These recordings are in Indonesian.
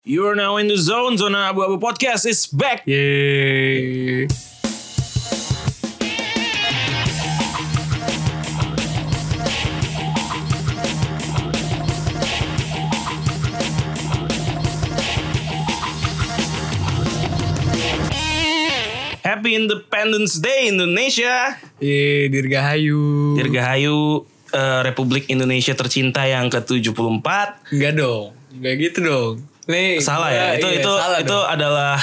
You are now in the zone. Zona Abu Abu Podcast is back. Yeay. Happy Independence Day Indonesia. Yeay, Dirgahayu. Dirgahayu eh, Republik Indonesia tercinta yang ke-74. Enggak dong. Enggak gitu dong. Nih, Salah ya. Itu iya, itu salah itu dong. adalah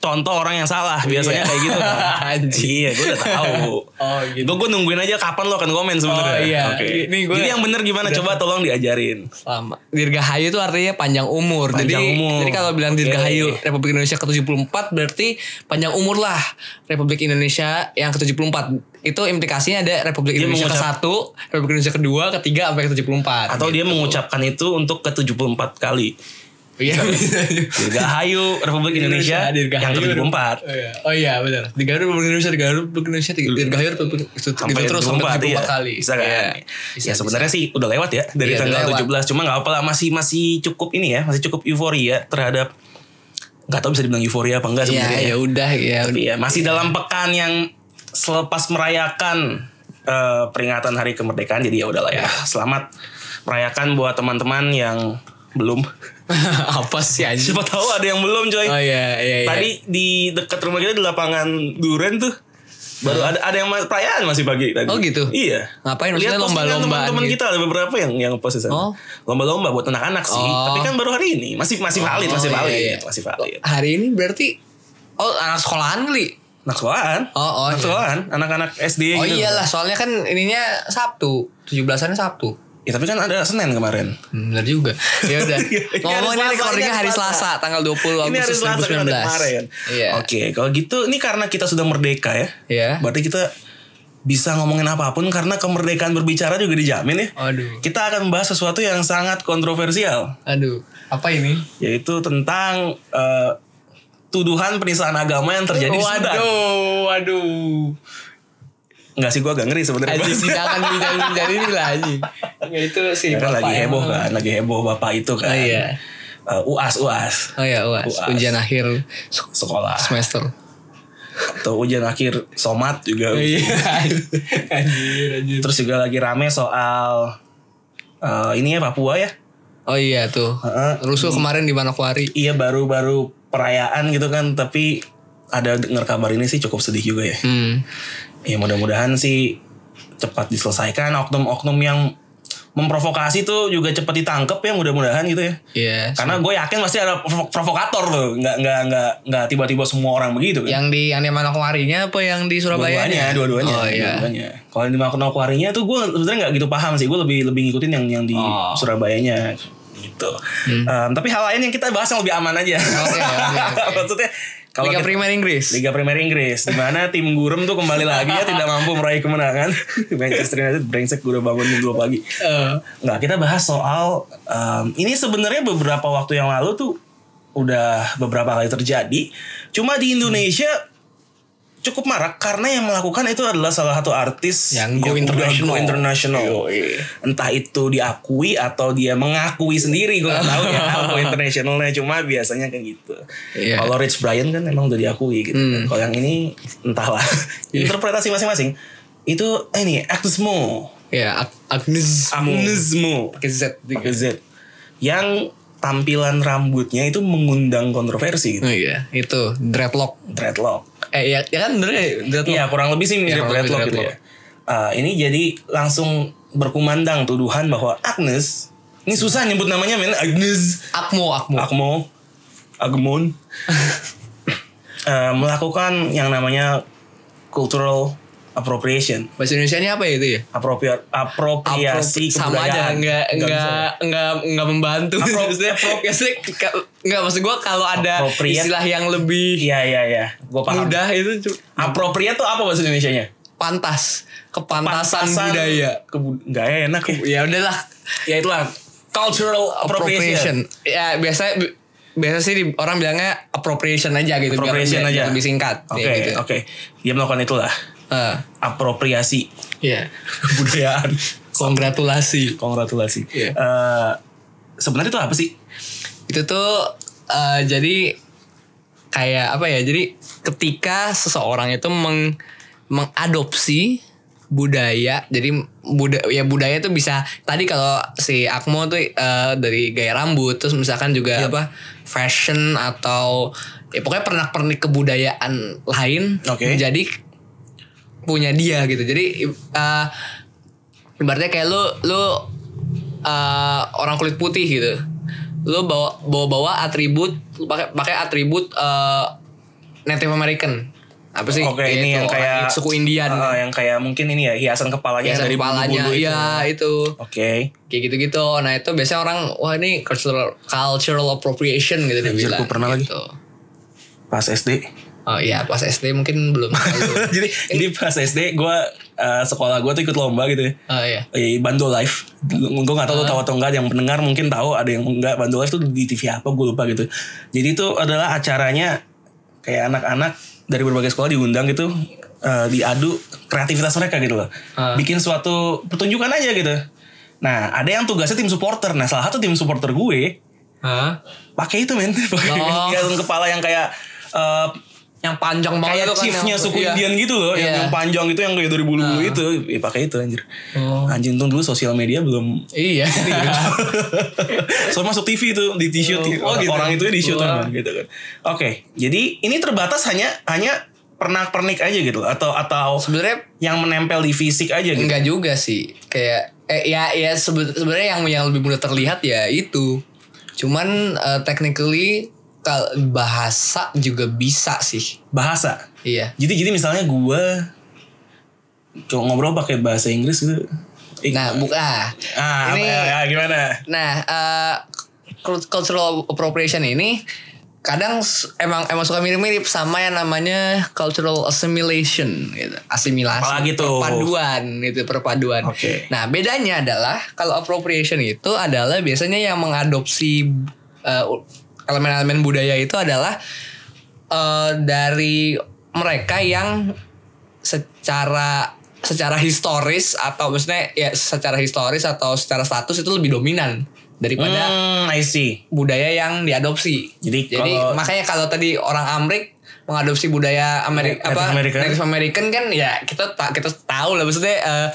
contoh orang yang salah. Biasanya Iya. kayak gitu kan. Iya, gue udah tahu. Oh, gitu. Gue nungguin aja kapan lo akan komen sebenarnya. Oh, iya. Oke. Ini gua- Jadi yang bener gimana? Coba tolong diajarin. Lama. Dirgahayu itu artinya panjang umur. Panjang jadi, umur. jadi kalau bilang Oke. Dirgahayu Republik Indonesia ke-74 berarti panjang umur lah Republik Indonesia yang ke-74. Itu implikasinya ada Republik Dia Indonesia mengucap- ke-1, Republik Indonesia kedua, ketiga sampai ke-74. Atau dia Gitu. mengucapkan itu untuk ke-74 kali. Iya. Dirgahayu Republik Indonesia, yang ke-74. Oh iya, oh iya benar. Dirgahayu Republik Indonesia, Dirgahayu Republik Indonesia, Dirgahayu Republik itu sampai terus sampai 74, 74 iya. kali. Bisa kan? Iya. ya sebenarnya sih udah lewat ya dari Iya, tanggal lewat. 17 cuma nggak apa-apa lah masih masih cukup ini ya, masih cukup euforia terhadap nggak tahu bisa dibilang euforia apa enggak Iya, sebenarnya. ya udah ya. Tapi ya masih dalam pekan yang selepas merayakan eh, peringatan hari kemerdekaan jadi ya udahlah ya. Selamat merayakan buat teman-teman yang belum. Apa sih anjing? Siapa tahu ada yang belum coy. Oh iya, iya, iya. Tadi di dekat rumah kita di lapangan Duren tuh baru ada ada yang perayaan masih pagi tadi. Oh, gitu? Iya. Ngapain? Lihat Maksudnya lomba-lombaan teman-teman gitu? kita ada beberapa yang yang post di sana. Oh. Lomba-lomba buat anak-anak sih. Oh. Tapi kan baru hari ini masih masih valid, Oh, masih iya, valid, iya. masih valid. Hari ini berarti oh anak sekolahan kali. Anak sekolahan. Oh, oh, anak iya. sekolahan, anak-anak SD Oh gitu. iyalah, soalnya kan ininya Sabtu, 17-annya Sabtu. Ya, tapi kan ada Senin kemarin. Hmm, benar juga. Ya udah. Ini hari Ngomong ini Selasa, recordingnya hari Selasa, tanggal 20 Ini hari Agustus Selasa kan ada 2019. kemarin. Iya. Oke, kalau gitu ini karena kita sudah merdeka ya. Iya. Berarti kita bisa ngomongin apa pun karena kemerdekaan berbicara juga dijamin ya. Aduh. Kita akan membahas sesuatu yang sangat kontroversial, Aduh, apa ini? yaitu tentang eh, tuduhan penistaan agama yang terjadi di Sudan. Waduh, waduh. Enggak sih, gua agak ngeri sebenarnya. Jangan jangan jadi ini lah anjing. Enggak itu sih. Ya bapak lagi heboh emang. kan, lagi heboh bapak itu kan. Oh, iya. Eh, uas uas Oh ya, uas. Uas. Ujian akhir se- sekolah semester. atau ujian akhir somat juga. Iya. anjir, anjir. Terus juga lagi rame soal eh, ini ya Papua ya. Oh iya tuh. Heeh. Rusuh kemarin di Manokwari. Iya baru-baru perayaan gitu kan, tapi ada dengar kabar ini sih cukup sedih juga ya. Hmm. Ya mudah-mudahan sih cepat diselesaikan oknum-oknum yang memprovokasi tuh juga cepat ditangkap ya mudah-mudahan gitu ya. Iya. Karena gue yakin pasti ada provo- provokator tuh, nggak nggak nggak nggak tiba-tiba semua orang begitu kan. yang di yang di Manokwarinya apa yang di Surabaya? Dua-duanya, dua-duanya, Oh iya. dua-duanya. Kalau yang di Manokwarinya tuh gue sebenarnya nggak gitu paham sih. Gue lebih lebih ngikutin yang yang di Oh. Surabayanya gitu. Em, tapi hal lain yang kita bahas yang lebih aman aja. Oke, oke, oke. Maksudnya kalau Liga Primer Inggris. Liga Premier Inggris di mana tim Gurem tuh kembali lagi ya tidak mampu meraih kemenangan. Manchester United brengsek gue udah bangun jam 2 pagi. Eh, Nggak, kita bahas soal em, ini sebenarnya beberapa waktu yang lalu tuh udah beberapa kali terjadi. Cuma di Indonesia cukup marak karena yang melakukan itu adalah salah satu artis Yang go international. go international. Entah itu diakui atau dia mengakui sendiri gue gak tahu ya go internationalnya cuma biasanya kayak gitu. Iya. Kalau Rich Brian kan emang udah diakui gitu. Hmm. Kalau yang ini entahlah interpretasi masing-masing. Itu eh, ini Agnes Mo. ya Ag- Agnes Agnes Mo. pakai Z. Pakai Z. Yang tampilan rambutnya itu mengundang kontroversi gitu. Oh iya, itu dreadlock. Dreadlock. Eh ya, ya kan bener ya dreadlock. Iya kurang lebih sih mirip lebih dreadlock gitu ya. Ah, ini jadi langsung berkumandang tuduhan bahwa Agnes ini susah nyebut namanya men Agnes Akmo, Akmo. Akmo Agmon Eh, melakukan yang namanya cultural appropriation Bahasa Indonesia ini apa ya itu ya? apropria apropriasi Apro- sama aja kebudayaan. nggak Nggak bisa. nggak nggak nggak membantu Apro- Maksudnya, apropriasi ka- nggak maksud gue kalau ada Appropriate. istilah yang lebih Iya iya iya, gue paham. mudah itu Appropriate tuh apa bahasa Indonesia-nya? pantas kepantasan budaya Kebu- nggak enak ya. ya udahlah Ya itulah cultural appropriation. appropriation ya biasa biasa sih di- orang bilangnya appropriation aja gitu Appropriation biar aja. lebih singkat Oke kayak gitu oke. Dia melakukan itulah Eh, apropriasi Iya. kebudayaan. Kongratulasi. Kongratulasi. Iya. Eh, sebenarnya itu apa sih? Itu tuh eh, jadi kayak apa ya? Jadi ketika seseorang itu meng, mengadopsi budaya, jadi budaya ya budaya itu bisa tadi kalau si Akmo tuh eh, dari gaya rambut, terus misalkan juga apa fashion atau ya pokoknya pernak-pernik kebudayaan lain Oke. jadi punya dia gitu. Jadi eh, ibaratnya kayak lu lu eh, orang kulit putih gitu. Lu bawa bawa bawa atribut lu pakai pakai atribut eh, Native American. Apa sih? Oke, ini yang kayak suku Indian. Ah, yang kayak mungkin ini ya hiasan kepalanya Hiasan yang dari kepalanya bulu-bulu itu. ya itu. Oke. Kayak gitu-gitu. Nah, itu biasanya orang wah ini cultural cultural appropriation gitu dia bilang. pernah lagi. gitu. Pas SD. Oh iya, pas SD mungkin belum. jadi jadi pas SD gue sekolah gue tuh ikut lomba gitu ya. oh iya. Eh, Bando Live. Gue gak tahu lu tahu atau enggak. Yang pendengar mungkin tahu. Ada yang enggak. Bando Live tuh di TV apa gue lupa gitu. Jadi itu adalah acaranya kayak anak-anak dari berbagai sekolah diundang gitu. eh, diadu kreativitas mereka gitu loh. Ah. Bikin suatu pertunjukan aja gitu. Nah ada yang tugasnya tim supporter. Nah salah satu tim supporter gue Hah? pakai itu men. Pakai Oh. kepala yang kayak eh, Yang panjang banget kayak kan chiefnya suku iya. Indian gitu loh yang, Iya. yang panjang itu yang kayak dari bulu-bulu itu ya, pakai itu anjir Oh. anjing tuh dulu sosial media belum Iya. so masuk TV itu di t-shirt Oh, gitu. orang itu di shoot Wah. gitu kan oke jadi ini terbatas hanya hanya pernak-pernik aja gitu atau atau Sebenarnya yang menempel di fisik aja gitu enggak juga sih. Kayak eh, ya ya sebe- sebenarnya yang yang lebih mudah terlihat ya itu. Cuman eh, technically bahasa juga bisa sih. bahasa Iya. jadi jadi misalnya gua kalau ngobrol pakai bahasa Inggris gitu eh, Nah, buka. ah ini- apa ya, gimana Nah, cult- cultural appropriation ini kadang emang emang suka mirip-mirip sama yang namanya cultural assimilation gitu. Asimilasi. Apalagi tuh? Perpaduan itu perpaduan. Oke. Nah, bedanya adalah kalau appropriation itu adalah biasanya yang mengadopsi eh, elemen-elemen budaya itu adalah eh, dari mereka yang secara secara historis atau maksudnya ya secara historis atau secara status itu lebih dominan daripada hmm, I see budaya yang diadopsi. Jadi Jadi kalau- makanya kalau tadi orang Amrik mengadopsi budaya Amerika Native apa American. Native American kan ya kita ta- kita tahu lah maksudnya eh,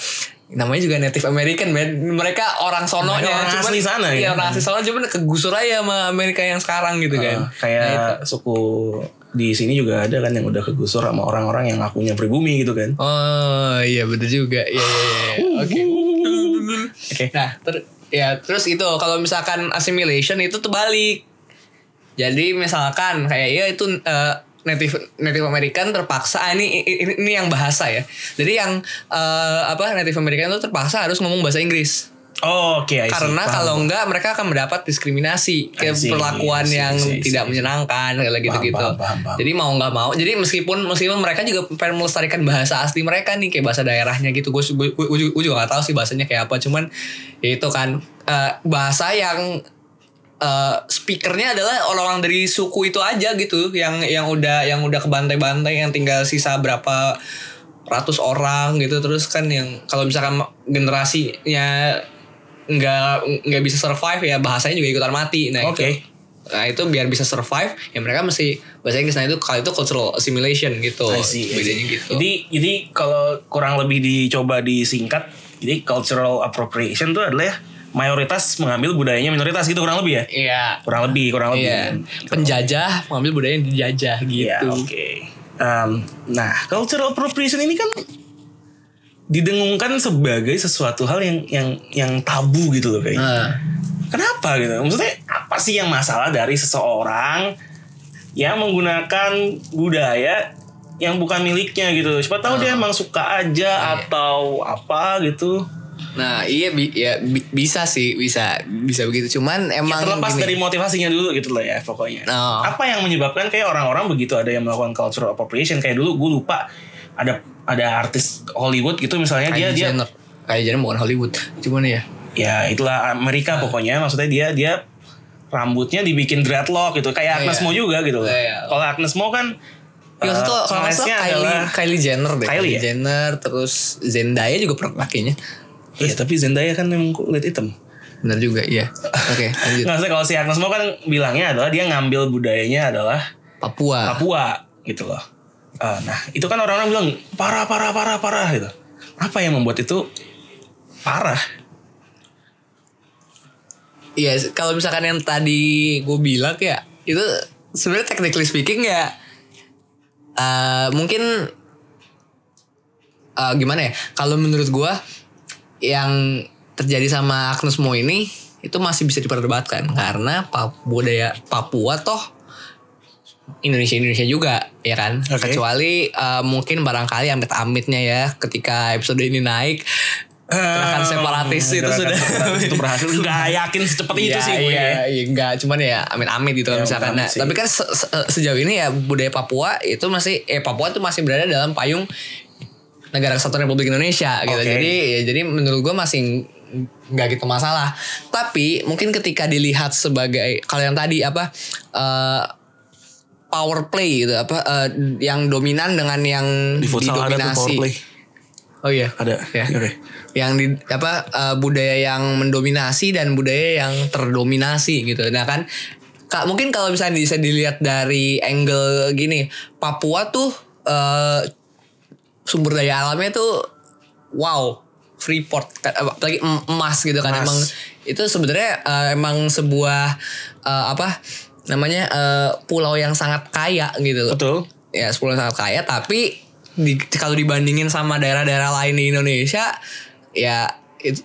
namanya juga Native American man. Mereka orang sononya orang asli sana, iya, ya. orang asli sono cuman kegusur aja sama Amerika yang sekarang gitu kan. Uh, kayak suku di sini juga ada kan yang udah kegusur sama orang-orang yang ngakunya pribumi gitu kan. Oh iya bener juga. Iya iya iya. Oke. Oke. Nah, ter- ya terus itu kalau misalkan assimilation itu terbalik. Jadi misalkan kayak ya itu eh, native native American terpaksa ah, ini, ini ini yang bahasa ya. Jadi yang eh, apa native American itu terpaksa harus ngomong bahasa Inggris. Oh, oke, see. Karena kalau enggak mereka akan mendapat diskriminasi see, perlakuan see, yang see, tidak menyenangkan kayak gitu-gitu. paham, paham, paham. Jadi mau nggak mau, jadi meskipun meskipun mereka juga pengen melestarikan bahasa asli mereka nih kayak bahasa daerahnya gitu. Gue gue, gue, gue juga nggak tahu sih bahasanya kayak apa. Cuman ya itu kan eh, bahasa yang eh, speakernya adalah orang-orang dari suku itu aja gitu, yang yang udah yang udah kebantai-bantai yang tinggal sisa berapa ratus orang gitu terus kan yang kalau misalkan generasinya nggak nggak bisa survive ya bahasanya juga ikutan mati nah Oke. itu nah itu biar bisa survive ya mereka mesti bahasa Inggris nah itu kalau itu cultural assimilation gitu I see, I see. bedanya gitu Jadi jadi kalau kurang lebih dicoba disingkat, jadi cultural appropriation itu adalah ya, mayoritas mengambil budayanya minoritas gitu kurang lebih ya. iya Kurang lebih, kurang lebih. iya penjajah mengambil budaya yang dijajah Iya, gitu oke. Em, nah, cultural appropriation ini kan didengungkan sebagai sesuatu hal yang yang yang tabu gitu loh kayaknya. Nah, Kenapa gitu? Maksudnya apa sih yang masalah dari seseorang yang menggunakan budaya yang bukan miliknya gitu? Siapa tahu dia emang suka aja atau apa gitu. Nah iya bi- ya bi- bisa sih bisa bisa begitu cuman emang Terlepas gini. dari motivasinya dulu gitu loh ya pokoknya. Oh. Apa yang menyebabkan kayak orang-orang begitu ada yang melakukan cultural appropriation kayak dulu gue lupa ada ada artis Hollywood gitu misalnya dia Kylie dia Jenner. Kylie Jenner bukan Hollywood cuman ya ya itulah Amerika pokoknya maksudnya dia dia rambutnya dibikin dreadlock gitu kayak Agnes Iya. Mo juga gitu loh. Iya. Kalau Agnes Mo kan Ya, tuh kalau Kylie, adalah Kylie Jenner deh. Kylie Kylie, ya? Jenner terus Zendaya juga pernah pakainya. Iya tapi Zendaya kan memang kulit hitam. benar juga iya oke lanjut Nggak usah kalau si Agnes Mo kan bilangnya adalah dia ngambil budayanya adalah Papua Papua gitu loh. Ah, nah itu kan orang-orang bilang parah parah parah parah gitu. Apa yang membuat itu parah? Iya, kalau misalkan yang tadi gue bilang ya itu sebenarnya technically speaking ya eh, mungkin eh, gimana ya? Kalau menurut gue yang terjadi sama Agnes Mo ini itu masih bisa diperdebatkan karena budaya Papua toh Indonesia Indonesia juga ya kan Oke. kecuali eh, mungkin barangkali amit-amitnya ya ketika episode ini naik gerakan separatis itu Gerakan sudah separatis itu berhasil. Nggak yakin secepat itu Iya, sih gue. Iya, iya, enggak, cuman ya amit-amit gitu Ya, misalkan. Nah, tapi kan se- se- sejauh ini ya budaya Papua itu masih eh Papua itu masih berada dalam payung negara kesatuan Republik Indonesia gitu. Oke. Jadi ya jadi menurut gue masih nggak gitu masalah. Tapi mungkin ketika dilihat sebagai kalau yang tadi apa eh, power play gitu apa eh, yang dominan dengan yang Di futsal ada tuh didominasi. power play. Oh iya. Ada. Ya. Oke. Yang di apa eh, budaya yang mendominasi dan budaya yang terdominasi gitu. Nah kan Kak, mungkin kalau misalnya bisa dilihat dari angle gini, Papua tuh eh, sumber daya alamnya tuh wow, Freeport eh, apalagi em- emas gitu kan Emas. emang itu sebenarnya eh, emang sebuah eh, apa namanya eh, pulau yang sangat kaya gitu loh Betul. ya 10 sangat kaya tapi di, kalau dibandingin sama daerah-daerah lain di Indonesia ya itu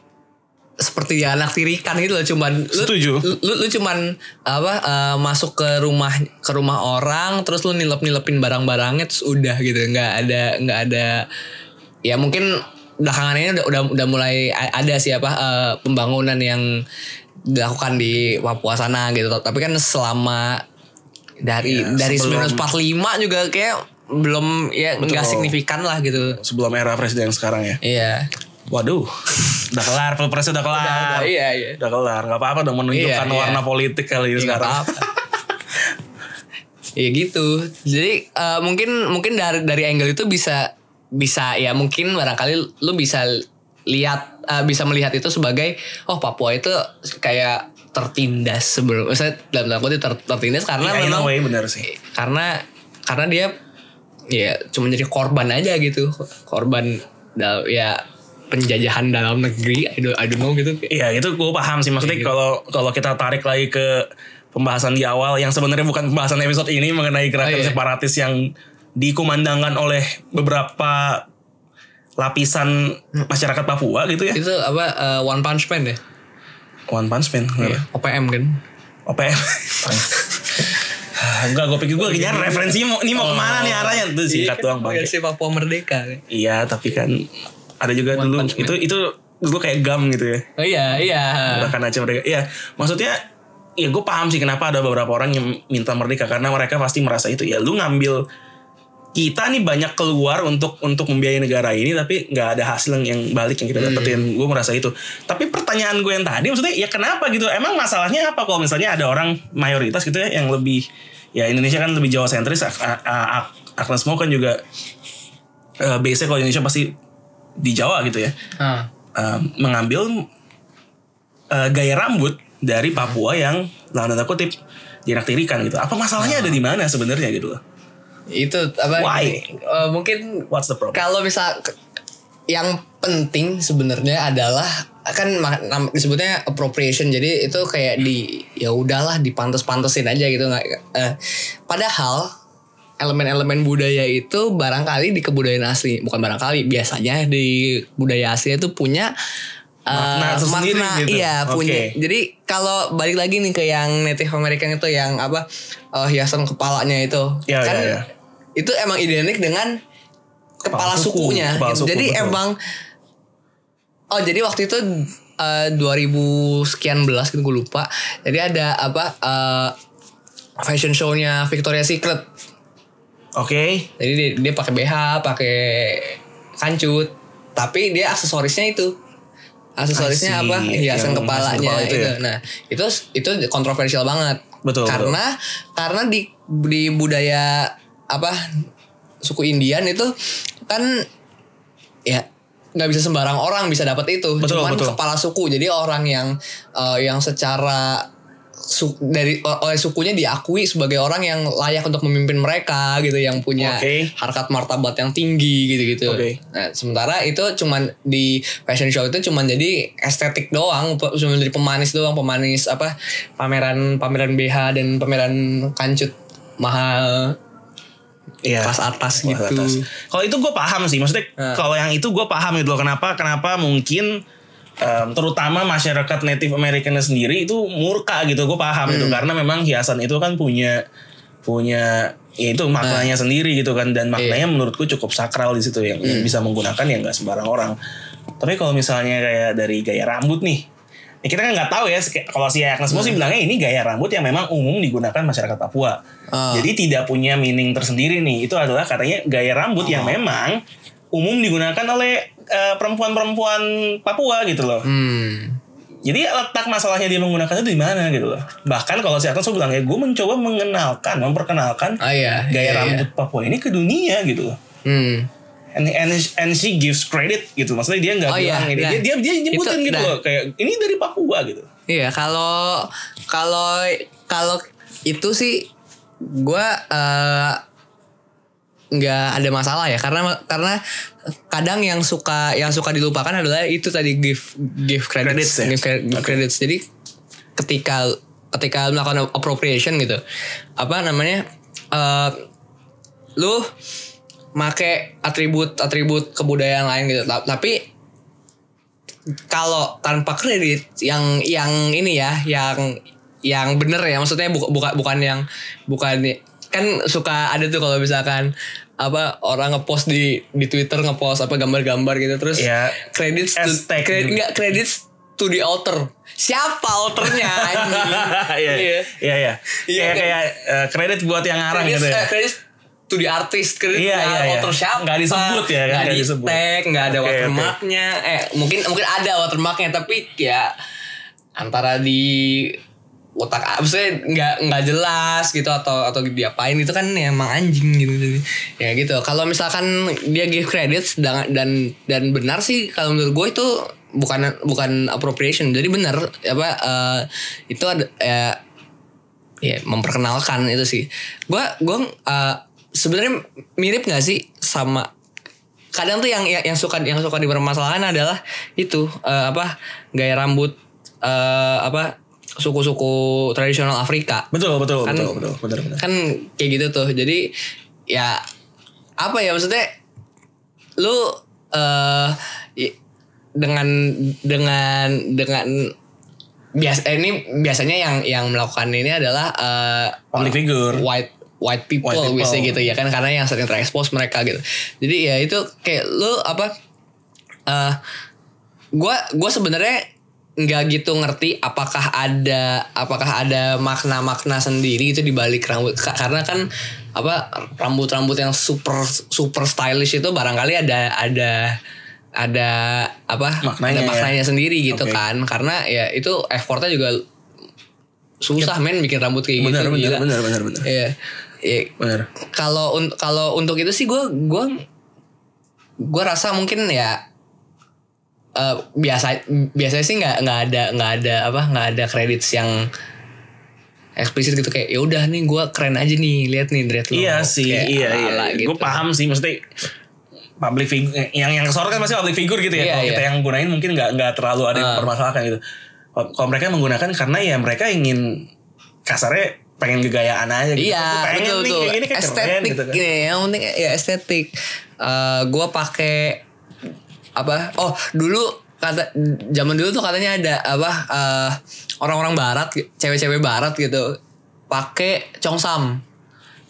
seperti ya anak tirikan gitu loh cuman lu, Setuju. lu, lu, lu cuman apa eh, masuk ke rumah ke rumah orang terus lu nilep-nilepin barang-barangnya terus udah gitu nggak ada nggak ada ya mungkin belakangan ini udah udah, udah mulai ada sih apa eh, pembangunan yang dilakukan di Papua sana gitu tapi kan selama dari Ya, dari sebelum- 1945 juga kayak belum ya nggak Betul. signifikan lah gitu Sebelum era presiden sekarang ya. iya Waduh. udah kelar, pilpres udah kelar. Udah, udah, iya, iya. Udah kelar. Gak apa-apa dong menunjukkan Iya, iya. warna politik kali ini Ya, nggak sekarang. apa-apa. ya gitu. Jadi eh, mungkin mungkin dari dari angle itu bisa bisa ya mungkin barangkali lu bisa lihat eh, bisa melihat itu sebagai oh Papua itu kayak tertindas sebelum saya dalam tanda kutip ter- tertindas karena a memang way bener sih. karena karena dia ya cuma jadi korban aja gitu korban ya penjajahan dalam negeri I don't, I don't know gitu Iya itu gue paham sih maksudnya gitu. kalau kalau kita tarik lagi ke pembahasan di awal yang sebenarnya bukan pembahasan episode ini mengenai gerakan Oh, iya. separatis yang dikumandangkan oleh beberapa lapisan masyarakat Papua gitu ya. itu apa eh, One Punch Man ya One Punch Man. Iya, OPM kan OPM. Enggak, gue pikir gue lagi nyari referensinya mau, ini mau ke mana nih arahnya tuh singkat Iya, doang bang. versi Papua Merdeka? Iya tapi kan ada juga One dulu. Itu itu dulu kayak gam gitu ya. Oh iya iya. Gerakan Aceh Merdeka. Iya, maksudnya ya gue paham sih kenapa ada beberapa orang yang minta merdeka karena mereka pasti merasa itu. Ya lu ngambil kita nih banyak keluar untuk untuk membiayai negara ini tapi nggak ada hasil yang, balik yang kita dapetin. Gue merasa itu. Tapi pertanyaan gue yang tadi maksudnya ya kenapa gitu? Emang masalahnya apa kalau misalnya ada orang mayoritas gitu ya yang lebih ya Indonesia kan lebih Jawa sentris Agnes Mo kan juga eh, base kalau Indonesia pasti di Jawa gitu ya Ah. uh, mengambil uh, gaya rambut dari Papua yang dalam tanda kutip dinaktirikan gitu. Apa masalahnya ada di mana sebenarnya gitu loh? itu apa Why? eh, mungkin What's the problem? kalau misal yang penting sebenarnya adalah kan disebutnya appropriation jadi itu kayak di ya udahlah dipantes-pantesin aja gitu nggak eh, padahal elemen-elemen budaya itu barangkali di kebudayaan asli bukan barangkali biasanya di budaya asli itu punya eh, Makna tersendiri gitu. iya Oke. punya jadi kalau balik lagi nih ke yang Native American itu yang apa eh, hiasan kepalanya itu Iya, kan iya, iya. itu emang identik dengan kepala, Kepala suku, sukunya kepala suku, jadi betul. emang oh jadi waktu itu eh, 2000 sekian belas gitu gue lupa jadi ada apa eh, fashion show-nya Victoria's Secret Oke, jadi dia, dia pakai BH pakai kancut tapi dia aksesorisnya itu aksesorisnya apa hiasan Yang kepalanya kepala itu itu, ya? nah itu itu kontroversial banget Betul, karena karena di di budaya apa suku Indian itu kan ya nggak bisa sembarang orang bisa dapat itu. Betul, Cuman betul. kepala suku. Jadi orang yang eh, yang secara su- dari oleh sukunya diakui sebagai orang yang layak untuk memimpin mereka gitu, yang punya Oke. harkat martabat yang tinggi gitu-gitu. Oke. Nah, sementara itu cuman di fashion show itu cuman jadi estetik doang, cuma jadi pemanis doang, pemanis apa pameran pameran BH dan pameran kancut mahal Iya. kelas atas gitu. Kalau itu gue paham sih, maksudnya Nah. kalau yang itu gue paham gitu loh kenapa kenapa mungkin em, terutama masyarakat Native American sendiri itu murka gitu, gue paham Hmm. itu karena memang hiasan itu kan punya punya ya itu maknanya Nah. sendiri gitu kan dan maknanya menurutku cukup sakral di situ yang, Hmm. yang bisa menggunakan ya nggak sembarang orang. Tapi kalau misalnya kayak dari gaya rambut nih, ya kita kan nggak tahu ya kalau si Agnes Mo sih bilangnya ini gaya rambut yang memang umum digunakan masyarakat Papua. Ah. Jadi tidak punya meaning tersendiri nih. Itu adalah katanya gaya rambut yang memang umum digunakan oleh eh, perempuan-perempuan Papua gitu loh. Hmm. Jadi letak masalahnya dia menggunakan itu di mana gitu loh. Bahkan kalau si Mo bilang ya gue mencoba mengenalkan, memperkenalkan Oh iya. gaya iya, rambut Papua ini ke dunia gitu loh. iya. Hmm. And, and, and she gives credit gitu. Maksudnya dia nggak Oh, bilang iya, ini. iya. Dia, dia, dia nyebutin Itu, gitu nah. loh. Kayak ini dari Papua gitu. Iya, kalau kalau kalau itu sih gua eh, nggak ada masalah ya karena karena kadang yang suka yang suka dilupakan adalah itu tadi give give Credits credits, ya? give, give credits. Jadi ketika ketika melakukan appropriation gitu apa namanya eh lu make atribut atribut kebudayaan lain gitu Ta- tapi kalau tanpa kredit yang yang ini ya yang yang bener ya maksudnya bukan bukan bukan yang bukan kan suka ada tuh kalau misalkan apa orang ngepost di di Twitter ngepost apa gambar-gambar gitu terus Ya, credits to, hashtag credit, enggak credits to the author siapa authornya anjing Iya, iya, iya. Iya, Kayak kan? kayak eh, kredit buat yang ngarang gitu ya. eh, credits to the artist credit Iya, nggak iya, iya. author siapa Nggak disebut ya, kan? nggak Nggak di disebut. tag nggak ada oke. watermarknya eh mungkin mungkin ada watermarknya tapi ya antara di otak maksudnya nggak nggak jelas gitu atau atau diapain itu kan ya emang anjing gitu. Jadi ya gitu. Kalau misalkan dia give credits dan dan dan benar sih kalau menurut gue itu bukan bukan appropriation. Jadi benar apa eh, itu ada ya ya memperkenalkan itu sih. Gue gue eh, sebenarnya mirip nggak sih sama kadang tuh yang yang, suka yang suka dipermasalahan adalah itu eh, apa gaya rambut eh, apa suku-suku tradisional Afrika Betul, betul, Kan- betul, betul, benar, benar. kan kayak gitu tuh jadi ya apa ya maksudnya lu eh i- dengan dengan dengan biasa eh, ini biasanya yang yang melakukan ini adalah eh, Public figure. white white people, White people. biasanya gitu ya kan karena yang sering terekspos mereka gitu jadi ya itu kayak lu apa eh gua gua sebenarnya nggak gitu ngerti apakah ada apakah ada makna-makna sendiri itu di balik rambut Ka- karena kan apa rambut-rambut yang super super stylish itu barangkali ada ada ada apa Maknanya ada ya. maknanya sendiri gitu Oke. kan karena ya itu effortnya juga susah men bikin rambut kayak Benar, gitu gila. benar, benar, benar. Iya. Iya. Benar. Kalau un- kalau untuk itu sih gue gue gue rasa mungkin ya eh, biasa biasanya sih nggak nggak ada nggak ada apa nggak ada kredit yang eksplisit gitu kayak ya udah nih gue keren aja nih lihat nih dreadlock Iya sih, Kayak iya iya. gitu. Gue paham sih, maksudnya public figure yang yang kesorot kan pasti public figure gitu ya. Iya, Kalau iya. kita yang gunain mungkin nggak nggak terlalu ada yang Ah. permasalahan gitu. Kalau mereka menggunakan karena ya mereka ingin kasarnya pengen gegayaan aja gitu. Iya, Aku pengen betul nih tuh. kayak gini kayak estetik keren gitu kan. gini, yang penting ya estetik. Eh gua pakai apa? Oh, dulu kata zaman dulu tuh katanya ada apa eh, orang-orang barat, cewek-cewek barat gitu pakai congsam.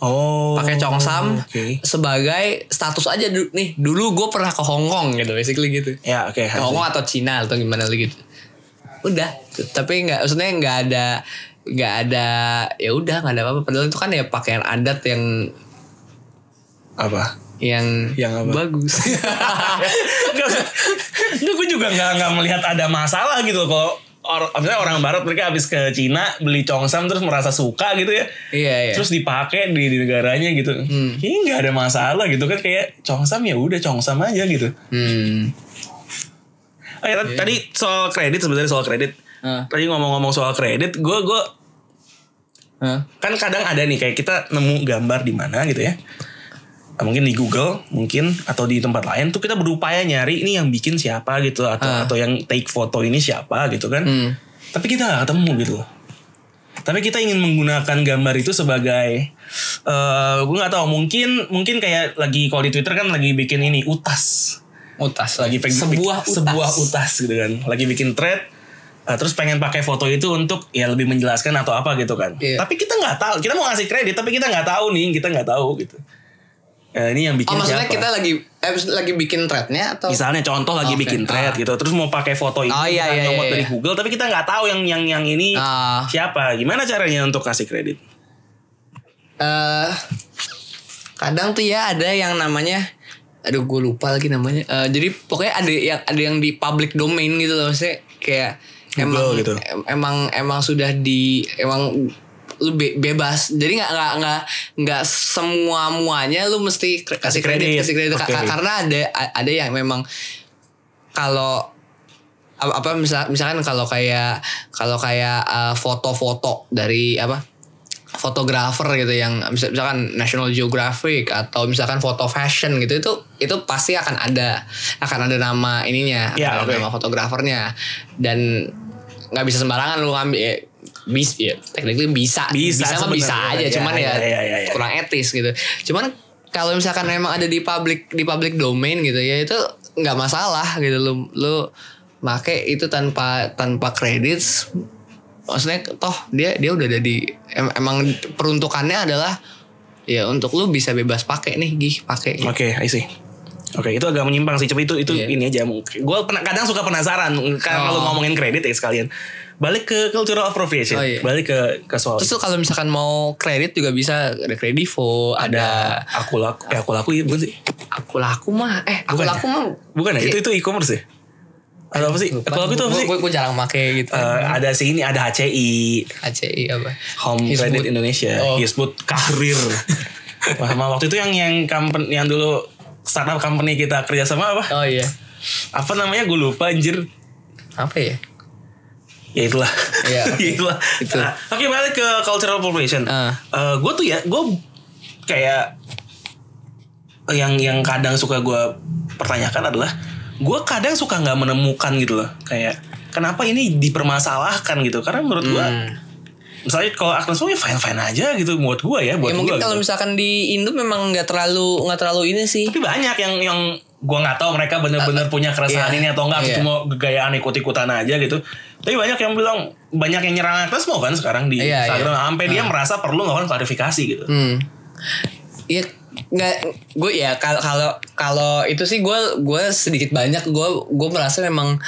Oh. Pakai congsam Oke. sebagai status aja dulu nih. Dulu gue pernah ke Hong Kong gitu basically gitu. Ya oke. Ke Hong Kong atau Cina atau gimana gitu. Udah, tapi nggak maksudnya nggak ada nggak ada ya udah nggak ada apa-apa padahal itu kan ya pakaian adat yang Apa? Yang Yang apa? bagus. Enggak, gue juga nggak nggak melihat ada masalah gitu kalau or, misalnya orang barat mereka habis ke Cina beli congsam terus merasa suka gitu ya. Iya iya. Terus dipakai di, di negaranya gitu. Hmm. Kayaknya nggak ada masalah gitu kan kayak congsam ya udah congsam aja gitu. Hmm. Oh, ya, tadi- tadi soal kredit sebenarnya soal kredit. Ah. Tadi ngomong-ngomong soal kredit, gue gue Hah? kan kadang ada nih kayak kita nemu gambar di mana gitu ya. Nah, Mungkin di Google, mungkin atau di tempat lain tuh kita berupaya nyari ini yang bikin siapa gitu atau Ah. atau yang take foto ini siapa gitu kan. Hmm. Tapi kita nggak ketemu gitu loh. Tapi kita ingin menggunakan gambar itu sebagai eh gue nggak tahu mungkin mungkin kayak lagi kalau di Twitter kan lagi bikin ini utas Utas lagi pengen sebuah utas. sebuah utas gitu kan lagi bikin thread uh, terus pengen pakai foto itu untuk ya lebih menjelaskan atau apa gitu kan Iya. tapi kita nggak tahu kita mau ngasih kredit tapi kita nggak tahu nih kita nggak tahu gitu Eh, ini yang bikin Oh maksudnya siapa kita lagi eh, lagi bikin threadnya atau? misalnya contoh lagi Oke. bikin thread Ah. gitu terus mau pakai foto ini Oh, iya, iya, nyomot iya, dari iya. Google tapi kita nggak tahu yang yang yang ini Ah. siapa gimana caranya untuk kasih kredit eh kadang tuh ya ada yang namanya aduh gue lupa lagi namanya Eh, jadi pokoknya ada yang ada yang di public domain gitu loh maksudnya kayak Google emang gitu. em- emang emang sudah di emang lu be- bebas. Jadi nggak nggak nggak nggak semua muanya lu mesti kasih kredit kasih kredit. Ka- karena ada ada yang memang kalau apa, apa misal misalkan kalau kayak kalau kayak uh, foto-foto dari apa fotografer gitu yang misal- misalkan National Geographic atau misalkan foto fashion gitu itu itu pasti akan ada akan ada nama ininya Ya, akan ada oke. nama fotografernya. Dan nggak bisa sembarangan lu ngambil bis ya technically bisa Bisa mah bisa aja Ya, cuman ya, ya, ya, ya, ya. kurang etis gitu cuman kalau misalkan memang ada di public di public domain gitu ya itu nggak masalah gitu lu lu make itu tanpa tanpa kredit maksudnya toh dia dia udah ada di em- emang peruntukannya adalah ya untuk lu bisa bebas pakai nih gih pakai gitu. Oke, I see. Oke, itu agak menyimpang sih. Coba itu itu Iya. ini aja. Gue kadang suka penasaran karena Oh. kalau ngomongin kredit ya sekalian. Balik ke cultural appropriation. Oh, iya. Balik ke ke soal terus tuh kalau misalkan mau kredit juga bisa ada kredivo ada ada aku laku eh aku laku ya bukan sih? aku laku mah eh aku Bukan ya? laku mah Bukan ya? Itu itu e-commerce ya? Atau apa sih? Aku laku itu apa sih? gue jarang make gitu Eh, ada sih ini ada HCI ACI apa Home Hizbut. Credit Indonesia, Oh. Karir. Wah, sama waktu itu yang yang company yang dulu startup company kita kerja sama apa? oh iya Apa namanya? Gue lupa anjir. apa ya ya itulah Iya. Ya itulah Itu. Nah, oke balik ke cultural appropriation Ah. gue tuh ya gue kayak yang yang kadang suka gue pertanyakan adalah gue kadang suka nggak menemukan gitu loh kayak kenapa ini dipermasalahkan gitu karena menurut gue Hmm. misalnya kalau Agnes Mo ya fine fine aja gitu buat gue ya buat ya gue mungkin kalau gitu. misalkan di Indo memang nggak terlalu nggak terlalu ini sih tapi banyak yang yang gue nggak tahu mereka bener-bener punya keresahan iya. ini atau enggak Iya. cuma gayaan ikut-ikutan aja gitu tapi banyak yang bilang banyak yang nyerang Agnes Mo kan sekarang di Iya, Instagram. Iya. sampai dia merasa perlu melakukan klarifikasi gitu. Hmm. Iya nggak gue ya kalau kalau kalau itu sih gue gue sedikit banyak gue gue merasa memang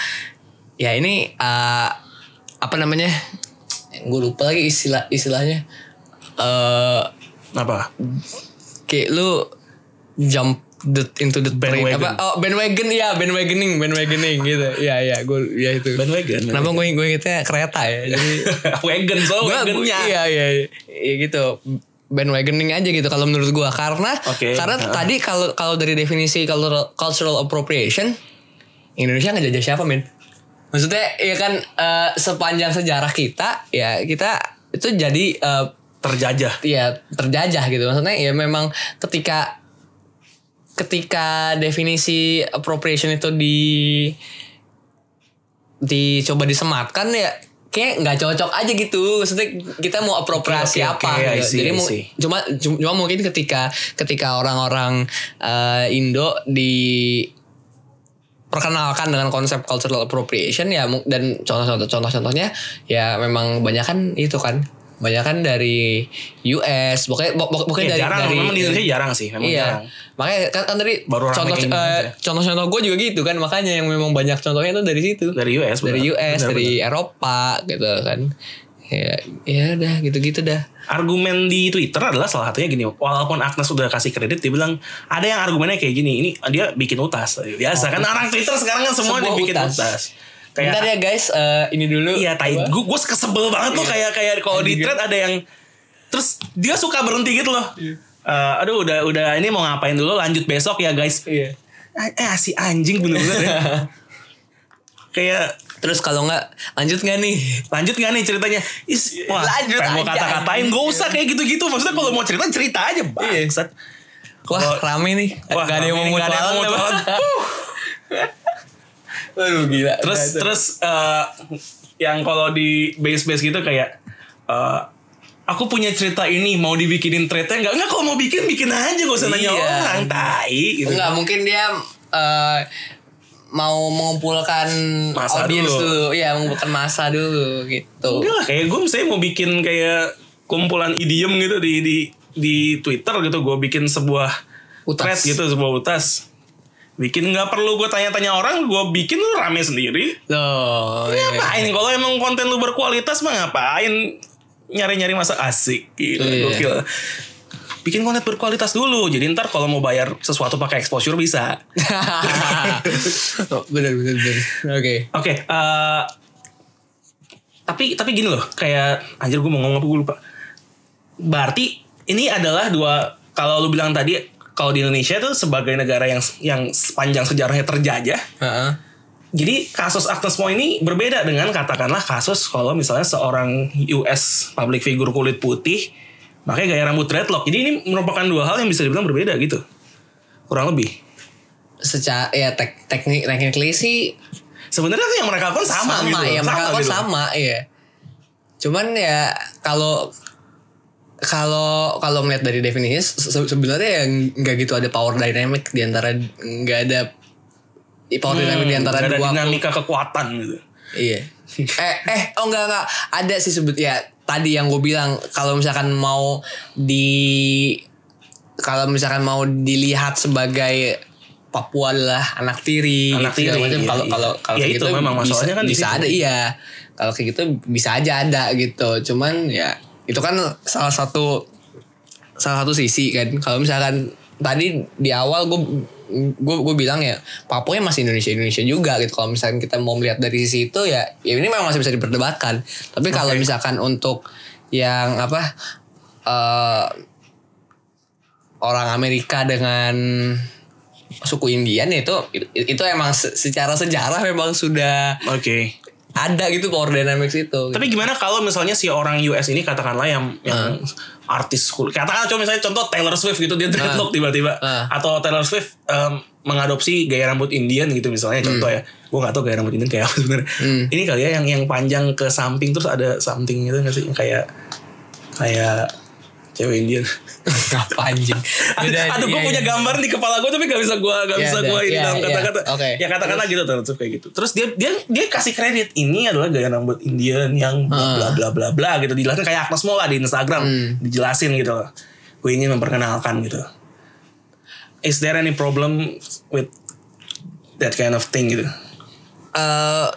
ya ini eh, apa namanya gue lupa lagi istilah istilahnya. Eh apa? kayak lu jump the, into the train. Bandwagon. apa? Oh bandwagon ya bandwagoning bandwagoning gitu. Ya ya gue ya itu. Bandwagon, kenapa gue gue ingetnya kereta ya? Jadi wagon so Gua- wagonnya. Iya iya iya. Iya gitu. Bandwagoning aja gitu kalau menurut gua. Karena Oke. karena Nah. tadi kalau kalau dari definisi cultural cultural appropriation Indonesia ngejajah siapa men maksudnya ya kan eh, sepanjang sejarah kita ya kita itu jadi eh, terjajah. ya terjajah gitu. Maksudnya ya memang ketika ketika definisi appropriation itu di dicoba disematkan ya kayak nggak cocok aja gitu. Maksudnya kita mau apropriasi Oke, oke, apa oke, I gitu. see, jadi mau cuma cuma mungkin ketika ketika orang-orang eh, Indo di perkenalkan dengan konsep cultural appropriation ya dan contoh-contoh contoh-contohnya ya memang banyak kan itu kan banyak kan dari US pokoknya pok- pok- pokoknya Ya, dari jarang dari memang di Indonesia jarang sih memang iya jarang makanya kan, kan tadi Baru contoh pakai eh, Indonesia. contoh-contoh gue juga gitu kan makanya yang memang banyak contohnya itu dari situ dari US dari benar. US Benar, dari benar. Eropa gitu kan ya ya udah gitu-gitu dah argumen di Twitter adalah salah satunya gini walaupun Agnes sudah kasih kredit dia bilang ada yang argumennya kayak gini ini dia bikin utas biasa kan orang Twitter sekarang kan semua Sebuah dibikin utas. utas. Kayak Bentar ya guys, eh, ini dulu. Iya, tai. Gue gue kesebel banget tuh kayak kayak kalau di thread ada yang terus dia suka berhenti gitu loh. Eh, aduh udah udah ini mau ngapain dulu lanjut besok ya guys. Iya. Eh si anjing bener-bener ya. kayak Terus kalau nggak lanjut nggak nih? lanjut gak nih ceritanya? Is, wah, Lanjut pengen gue aja, kata-katain anjing. gak usah kayak gitu-gitu. Maksudnya kalau mau cerita cerita aja bangsat. Wah rame nih. Wah, gak mau nggak ada yang mau mutualan. Waduh gila. Terus Nah, terus eh, yang kalau di base-base gitu kayak eh, aku punya cerita ini mau dibikinin threadnya nggak nggak kalau mau bikin bikin aja gak usah nanya Iya. orang tai gitu. Enggak mungkin dia eh, mau mengumpulkan Masa audiens dulu. dulu. Iya, mengumpulkan masa dulu gitu. Enggak lah kayak gue misalnya mau bikin kayak kumpulan idiom gitu di di di Twitter gitu gue bikin sebuah Utas. thread gitu sebuah utas bikin nggak perlu gue tanya-tanya orang gue bikin lu rame sendiri Loh, iya. ngapain kalau emang konten lu berkualitas mah ngapain nyari-nyari masa asik gitu Iya. gokil bikin konten berkualitas dulu jadi ntar kalau mau bayar sesuatu pakai exposure bisa oh, bener bener bener. Oke. Oke, eh, tapi tapi gini loh, kayak anjir gue mau ngomong apa gue lupa. Berarti ini adalah dua kalau lu bilang tadi kalau di Indonesia tuh sebagai negara yang yang sepanjang sejarahnya terjajah. Heeh. Jadi kasus Agnes Mo ini berbeda dengan katakanlah kasus kalau misalnya seorang US public figure kulit putih pakai gaya rambut dreadlock. Jadi ini merupakan dua hal yang bisa dibilang berbeda gitu. Kurang lebih. Secara ya tek, teknik technically sih Sebenarnya tuh yang mereka lakukan sama, sama, gitu. ya mereka kan gitu. sama ya. Cuman ya kalau kalau kalau melihat dari definisinya se- sebenarnya yang nggak gitu ada power dynamic di antara nggak ada power dynamic di antara Hmm, ada dua dinamika kekuatan gitu. Iya. eh eh oh enggak enggak ada sih sebut ya tadi yang gue bilang kalau misalkan mau di kalau misalkan mau dilihat sebagai Papua adalah anak tiri, Anak tiri, iya, Kalau iya. kalau kalau Ya kayak itu gitu memang masalahnya kan bisa ada iya. Kalau kayak gitu bisa aja ada gitu. Cuman ya itu kan salah satu salah satu sisi kan. Kalau misalkan tadi di awal gue gue gue bilang ya Papua masih Indonesia Indonesia juga gitu. Kalau misalkan kita mau melihat dari sisi itu ya ya ini memang masih bisa diperdebatkan. Tapi kalau Oke. misalkan untuk yang apa eh orang Amerika dengan suku Indian ya itu itu emang se- secara sejarah memang sudah Oke. Ada gitu power dynamics itu. Tapi gimana kalau misalnya si orang US ini katakanlah yang yang artis cool. Katakan coba misalnya contoh Taylor Swift gitu dia dreadlock tiba-tiba Ah. atau Taylor Swift em, mengadopsi gaya rambut Indian gitu misalnya contoh ya. Gue gak tau gaya rambut Indian kayak apa sebenarnya. Hmm. Ini kali ya yang yang panjang ke samping terus ada something gitu gak sih yang kayak kayak cewek Indian. apa anjing? aduh, gue iya, punya iya. gambar di kepala gue tapi gak bisa gue gak Iya, bisa gue ini Iya, dalam iya. kata-kata. Oke. Ya katakanlah gitu Swift kayak gitu. Terus dia dia dia kasih kredit ini adalah gaya rambut Indian yang Ah. bla bla bla bla gitu dijelasin kayak Agnes lah di Instagram Hmm. dijelasin gitu loh. Gue ingin memperkenalkan gitu. Is there any problem with that kind of thing gitu? eh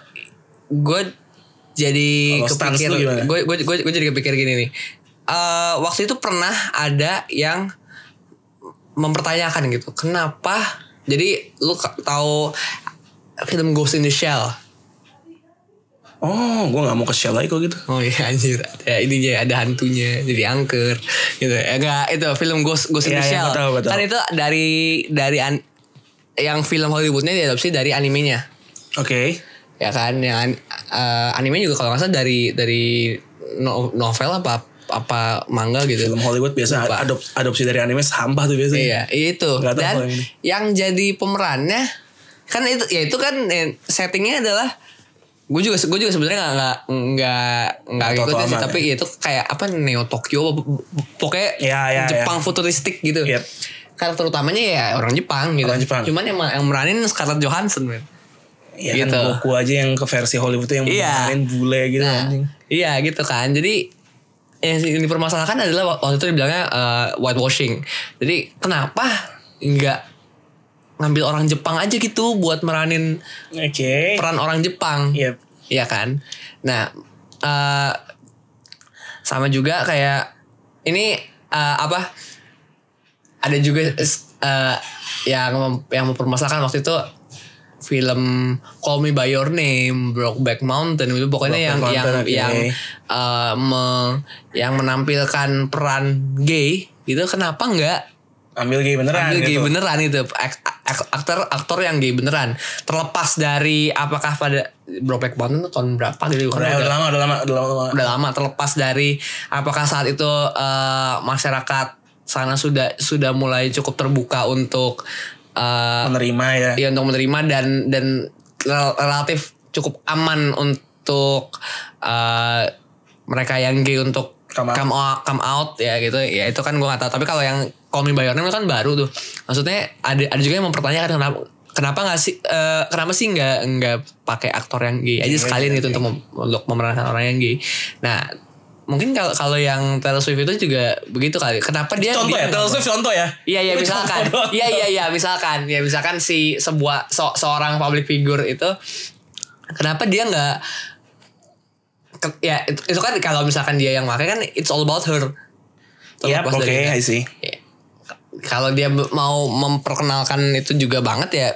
gue jadi kepikir lu gimana? gue gue gue gue jadi kepikir gini nih Eh waktu itu pernah ada yang mempertanyakan gitu kenapa jadi lu tahu film Ghost in the Shell Oh, gue nggak mau ke Shell lagi kok gitu. Oh iya anjir ada ininya ada hantunya jadi angker gitu ya enggak itu film Ghost Ghost in Iya, the iya, Shell betul, betul. kan itu dari dari an- yang film Hollywoodnya diadopsi dari animenya Oke. ya kan yang an- eh, anime juga kalau nggak salah dari dari no- novel apa apa manga gitu Film Hollywood biasa Lupa. adop, adopsi dari anime sampah tuh biasanya. iya itu tahu dan yang jadi pemerannya kan itu ya itu kan eh, settingnya adalah gue juga gue juga sebenarnya nggak nggak nggak nggak ngikutin sih tapi itu kayak apa Neo Tokyo pokoknya Ya, ya, Jepang futuristik gitu Yep. karakter utamanya ya orang Jepang gitu Orang Jepang. cuman yang, yang meranin Scarlett Johansson men Iya Gitu. kan Goku aja yang ke versi Hollywood tuh yang Iya. main bule gitu Nah, anjing. iya gitu kan. Jadi yang dipermasalahkan adalah waktu itu dibilangnya uh, whitewashing. Jadi kenapa nggak ngambil orang Jepang aja gitu buat meranin Oke. peran orang Jepang? Yep. Iya kan. Nah, uh, sama juga kayak ini uh, apa? Ada juga uh, yang mem- yang mempermasalahkan waktu itu film Call Me by Your Name, Brokeback Mountain itu pokoknya yang Brokeback yang Mountain, oke. yang eh, me- yang menampilkan peran gay gitu kenapa nggak Ambil gay beneran ambil gay gitu. beneran itu Ak- ak- aktor aktor yang gay beneran terlepas dari apakah pada Brokeback Mountain itu tahun berapa gitu Udah, udah lama, udah lama, udah lama. udah lama terlepas dari apakah saat itu eh, masyarakat sana sudah sudah mulai cukup terbuka untuk eh, Menerima ya. ya untuk menerima dan dan rel- relatif cukup aman untuk eh, mereka yang gay untuk Come out. come out, come out ya gitu ya itu kan gue gak tahu tapi kalau yang Call Me By Your Name itu kan baru tuh maksudnya ada ada juga yang mempertanyakan kenapa kenapa nggak sih eh, kenapa sih nggak nggak pakai aktor yang gay aja Iya, sekalian iya, gitu iya. untuk mem- untuk memerankan orang yang gay nah mungkin kalau kalau yang Taylor Swift itu juga begitu kali kenapa dia Contoh dia ya, Taylor Swift contoh ya. Iya iya misalkan. Iya iya iya misalkan ya misalkan si sebuah so- seorang public figure itu kenapa dia nggak ya itu, itu kan kalau misalkan dia yang pakai kan it's all about her. Iya, Terlepas oke, dari- I see. Ya. Kalau dia mau memperkenalkan itu juga banget ya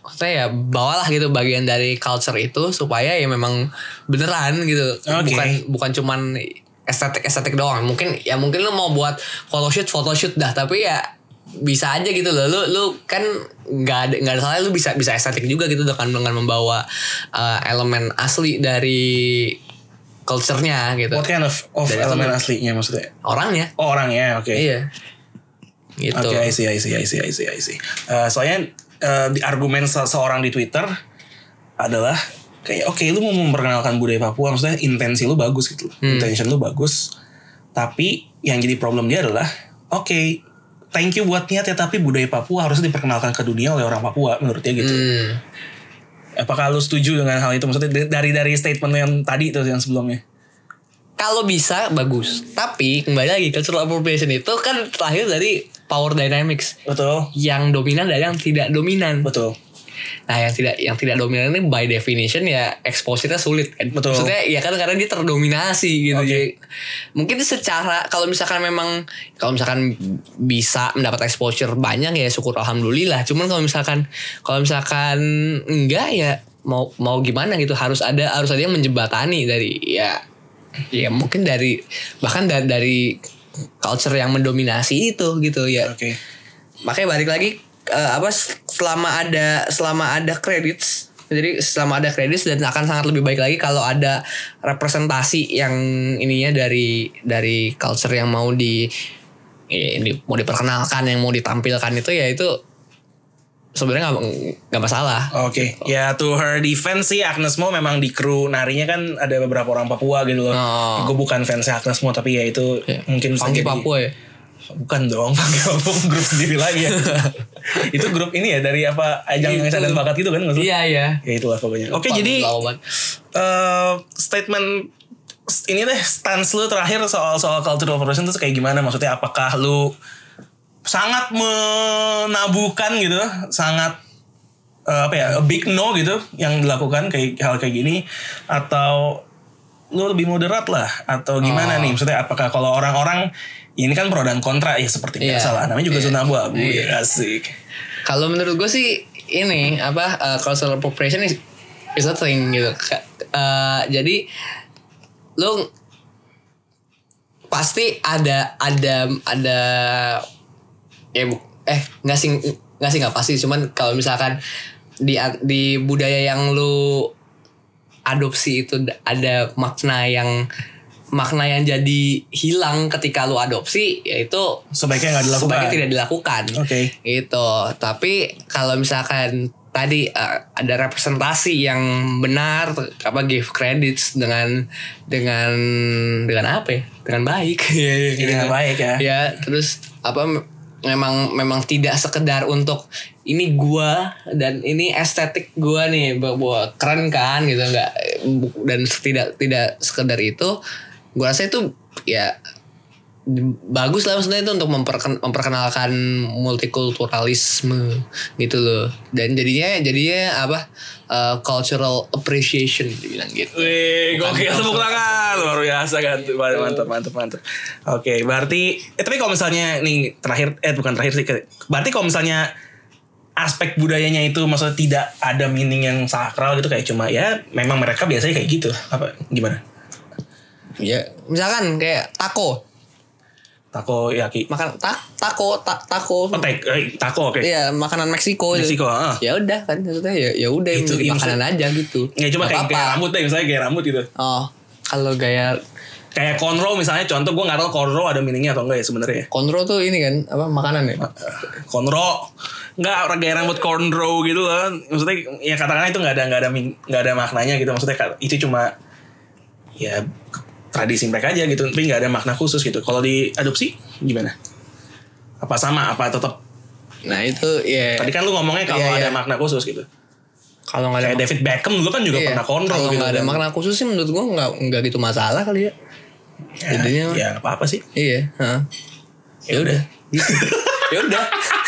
maksudnya ya bawalah gitu bagian dari culture itu supaya ya memang beneran gitu Oke. bukan bukan cuman estetik estetik doang. Mungkin ya mungkin lu mau buat photoshoot photoshoot dah tapi ya bisa aja gitu loh. Lu lu kan nggak ada nggak ada salah lu bisa bisa estetik juga gitu dengan dengan membawa uh, elemen asli dari culture-nya gitu. What kind of, of elemen men- aslinya maksudnya? orangnya. Oh, orangnya, oke. iya. Gitu. Oke, I see, I see, I see, I see, I see. Eh, soalnya eh, di argumen se- seorang di Twitter adalah kayak oke lu mau memperkenalkan budaya Papua maksudnya intensi lu bagus gitu. Hmm. Intention lu bagus. Tapi yang jadi problem dia adalah oke thank you buat niatnya tapi budaya Papua harusnya diperkenalkan ke dunia oleh orang Papua menurut dia gitu. Hmm. Apakah lu setuju dengan hal itu maksudnya dari dari statement yang tadi itu yang sebelumnya? Kalau bisa bagus. Tapi kembali lagi cultural appropriation itu kan terlahir dari power dynamics Betul. yang dominan dan yang tidak dominan. Betul. Nah, yang tidak yang tidak dominan ini by definition ya exposure-nya sulit kan. Betul. Maksudnya ya kan karena dia terdominasi gitu. Oke. Jadi mungkin secara kalau misalkan memang kalau misalkan bisa mendapat exposure banyak ya syukur alhamdulillah. Cuman kalau misalkan kalau misalkan enggak ya mau mau gimana gitu harus ada harus ada yang menjembatani dari ya ya mungkin dari bahkan dari, dari culture yang mendominasi itu gitu ya Oke. makanya balik lagi eh, apa selama ada selama ada credits jadi selama ada credits dan akan sangat lebih baik lagi kalau ada representasi yang ininya dari dari culture yang mau di, ya, di- mau diperkenalkan yang mau ditampilkan itu ya itu sebenarnya nggak nggak masalah Oke, ya to her defense sih Agnes Mo memang di kru narinya kan ada beberapa orang Papua gitu loh. Oh. Gue bukan fans Agnes Mo tapi ya itu Ya, mungkin jadi- Papua ya Bukan dong, Papua grup sendiri lagi ya. itu grup ini ya dari apa ajang Itu. dan bakat gitu kan maksudnya? iya iya Ya itulah pokoknya. Oke, Lupa, jadi eh, statement ini deh stance lu terakhir soal soal cultural appropriation itu kayak gimana? Maksudnya apakah lu sangat menabuhkan gitu, sangat eh, apa ya, a big no gitu yang dilakukan kayak hal kayak gini atau lu lebih moderat lah atau gimana Oh. nih? Maksudnya apakah kalau orang-orang ini kan pro dan kontra ya seperti Iya. biasa lah. Namanya juga Iya. zona abu-abu Iya. ya asik. Kalau menurut gue sih ini apa uh, cultural appropriation is, is a thing gitu. Uh, jadi lu pasti ada ada ada ya bu- eh nggak sih nggak sih nggak pasti cuman kalau misalkan di di budaya yang lu adopsi itu ada makna yang makna yang jadi hilang ketika lu adopsi yaitu Sebaiknya nggak dilakukan. sebaiknya tidak dilakukan Oke. gitu tapi kalau misalkan tadi eh, ada representasi yang benar apa give credits dengan dengan dengan apa ya dengan baik Dengan baik ya. ya terus apa me- memang memang tidak sekedar untuk ini gua dan ini estetik gua nih bahwa keren kan gitu nggak bu- dan tidak tidak sekedar itu gua rasa itu ya bagus lah maksudnya itu untuk memperken- memperkenalkan multikulturalisme gitu loh. Dan jadinya jadinya apa uh, cultural appreciation dibilang gitu. Wih, gokil tepuk tangan. luar biasa kan. Mantap mantap mantap. Oke berarti eh, tapi kalau misalnya nih terakhir eh bukan terakhir sih berarti kalau misalnya aspek budayanya itu maksudnya tidak ada meaning yang sakral gitu kayak cuma ya memang mereka biasanya kayak gitu. Apa gimana Ya, misalkan kayak taco. takoyaki Makan tak taco ta, taco. oh, eh, taco oke Iya, makanan Meksiko. Meksiko, ah. Ya udah kan maksudnya ya ya udah Itu, iya, makanan aja gitu. ya cuma kayak, kayak rambut deh misalnya kayak rambut gitu Oh, kalau gaya kayak cornrow misalnya contoh gue nggak tahu cornrow ada meaningnya atau enggak ya sebenarnya kontrol tuh ini kan apa makanan ya? cornrow nggak orang gaya rambut cornrow gitu kan maksudnya ya katakanlah itu nggak ada nggak ada nggak ada maknanya gitu maksudnya itu cuma ya tradisi mereka aja gitu tapi nggak ada makna khusus gitu kalau diadopsi gimana apa sama apa tetap Nah, itu ya tadi kan lu ngomongnya kalau Iya, ada iya. makna khusus gitu kalau nggak ada kayak David Beckham dulu kan juga Iya, pernah cornrow kalau gitu nggak ada kan. makna khusus sih menurut gua nggak nggak gitu masalah kali ya. ya, jadinya- ya apa apa sih Iya, heeh. Ya udah. Ya udah.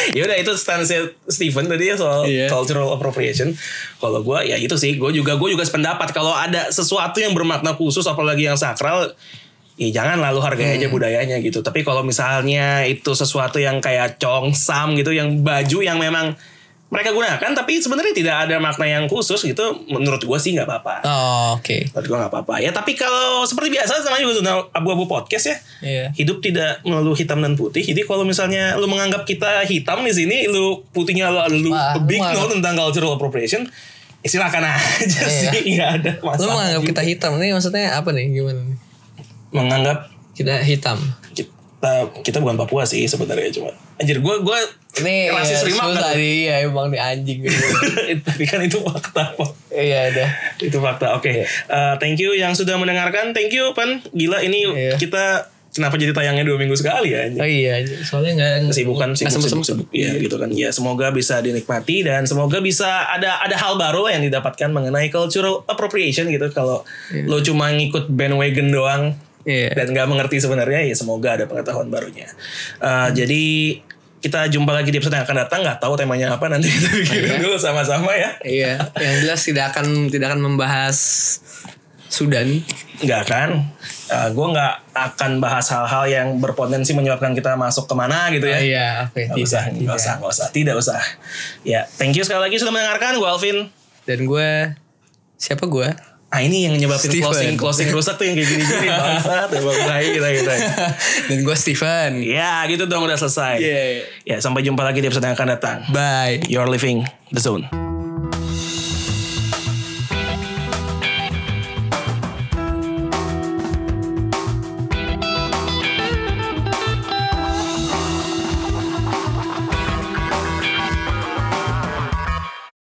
ya udah itu stance Steven tadi ya soal Iya. cultural appropriation. Kalau gue ya itu sih, gue juga gue juga sependapat kalau ada sesuatu yang bermakna khusus apalagi yang sakral, ya jangan lalu hargai Hmm. aja budayanya gitu. Tapi kalau misalnya itu sesuatu yang kayak congsam gitu, yang baju yang memang mereka gunakan, tapi sebenarnya tidak ada makna yang khusus gitu, menurut gue sih nggak apa-apa. Oh, oke. Menurut gue nggak apa-apa. Ya tapi kalau seperti biasa sama juga zona abu-abu podcast ya. Iya. Hidup tidak melulu hitam dan putih. Jadi kalau misalnya lu menganggap kita hitam di sini, lu putihnya lu, lu Wah, big lu no menganggap- tentang cultural appropriation, ya silakan aja Iya. sih, nggak ada Lu masalah. menganggap juga. kita hitam nih maksudnya apa nih? Gimana nih? menganggap Kita hitam. kita kita bukan Papua sih sebenarnya cuma anjir gue gue Ini rasis ya, rimak kan? nih, ya emang nih anjing gitu. tapi kan itu fakta Pak. Iya udah. itu fakta oke Eh, thank you yang sudah mendengarkan thank you pan gila ini Iya. kita kenapa jadi tayangnya dua minggu sekali ya anjing? Oh iya, soalnya nggak kesibukan sibuk sibuk, sempet-sempet. sibuk. ya gitu kan ya semoga bisa dinikmati dan semoga bisa ada ada hal baru yang didapatkan mengenai cultural appropriation gitu kalau lo cuma ngikut bandwagon doang Iya. dan nggak mengerti sebenarnya ya semoga ada pengetahuan barunya Uh, jadi kita jumpa lagi di episode yang akan datang nggak tahu temanya apa nanti kita pikirin dulu sama-sama ya Iya, yang jelas tidak akan tidak akan membahas Sudan. nggak kan uh, gue nggak akan bahas hal-hal yang berpotensi menyebabkan kita masuk ke mana gitu ya Iya, oke. Nggak usah, nggak usah, nggak usah, tidak usah. Ya, thank you sekali lagi sudah mendengarkan. Gue Alvin. Dan gue siapa gue? Ah ini yang nyebabin Steven. closing closing rusak tuh yang kayak gini-gini bangsat. Ya, baik kita kita. Dan gue Steven. Ya, gitu dong udah selesai. Yeah. Ya, sampai jumpa lagi di episode yang akan datang. Bye. You're living the zone.